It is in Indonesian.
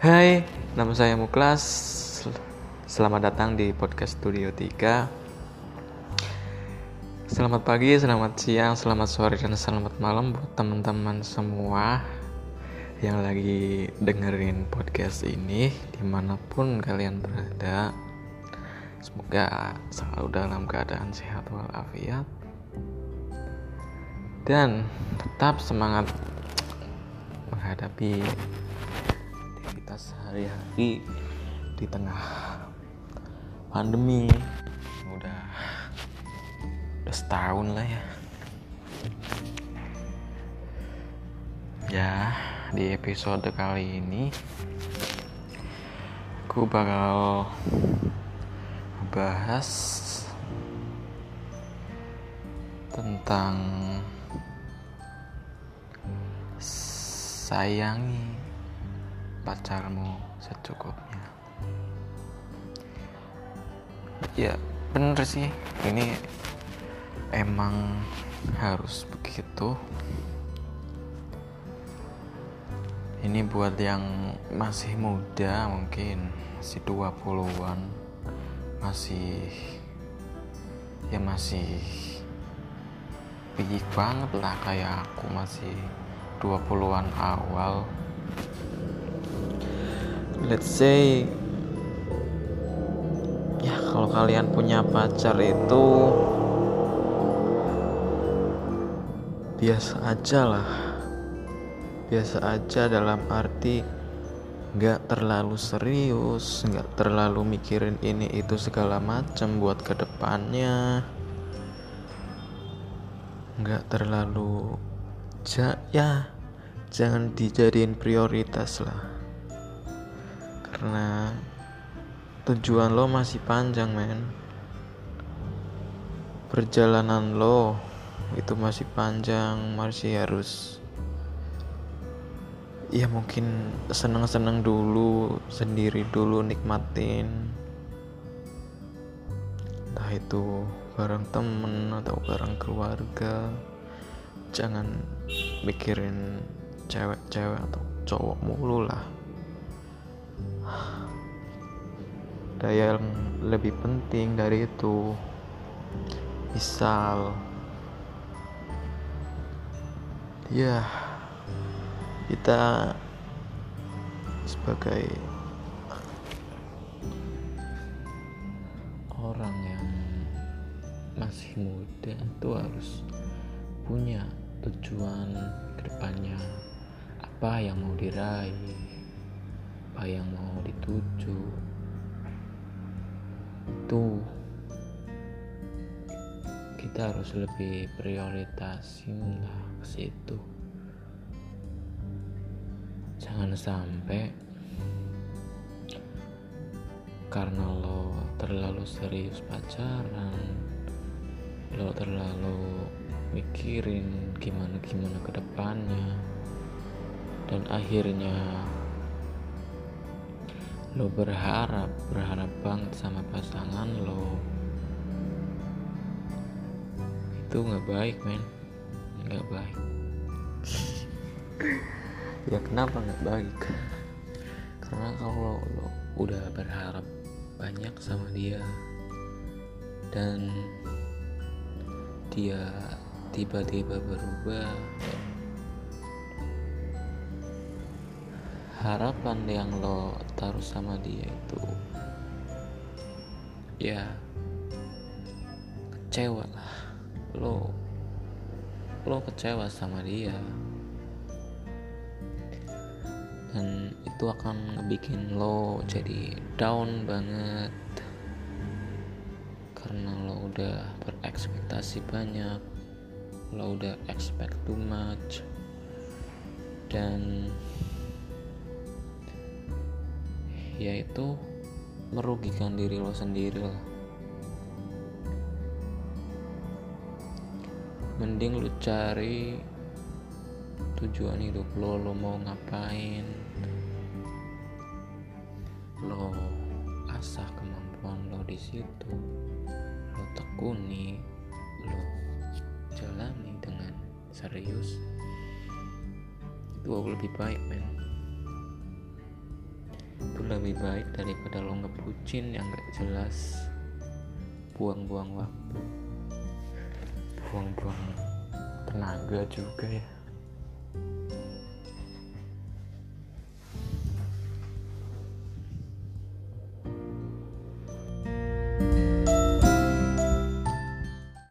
Hai, nama saya Muklas. Selamat datang di podcast Studio 3. Selamat pagi, selamat siang, selamat sore, dan selamat malam buat teman-teman semua yang lagi dengerin podcast ini di mana pun kalian berada. Semoga selalu dalam keadaan sehat walafiat dan tetap semangat menghadapi aktivitas sehari-hari di tengah pandemi. Udah udah setahun lah ya. Ya di episode kali ini aku bakal bahas tentang sayangi pacarmu secukupnya. Ya bener sih. Ini emang harus begitu. Ini buat yang masih muda mungkin masih 20-an masih ya masih pigik banget lah kayak aku masih 20-an awal let's say ya kalau kalian punya pacar itu biasa aja lah. Biasa aja dalam arti nggak terlalu serius nggak terlalu mikirin ini itu segala macam buat ke depannya nggak terlalu ja, ya jangan dijadiin prioritas lah karena tujuan lo masih panjang men. Perjalanan lo itu masih panjang masih harus ya mungkin seneng-seneng dulu sendiri dulu nikmatin. Entah itu bareng temen atau bareng keluarga jangan mikirin cewek-cewek atau cowok mulu lah ada yang lebih penting dari itu. Misal ya kita sebagai orang yang masih muda itu harus punya tujuan ke depannya apa yang mau diraih apa yang mau dituju. Itu kita harus lebih prioritasin lah ke situ. Jangan sampai karena lo terlalu serius pacaran lo terlalu mikirin gimana gimana ke depannya dan akhirnya lo berharap berharap banget sama pasangan lo. Itu nggak baik men. Nggak baik. Ya kenapa nggak baik? Karena kalau lo udah berharap banyak sama dia dan dia tiba-tiba berubah harapan yang lo taruh sama dia itu ya kecewa lah. Lo lo kecewa sama dia. Dan itu akan ngebikin lo jadi down banget. Karena lo udah berekspektasi banyak lo udah expect too much. Dan ya itu merugikan diri lo sendiri lah. Mending lu cari tujuan hidup lo lo mau ngapain? Lo asah kemampuan lo di situ lo tekuni lo jalani dengan serius. Itu lebih baik men lebih baik daripada lo ngebucin yang gak jelas. Buang-buang waktu. Buang-buang tenaga juga ya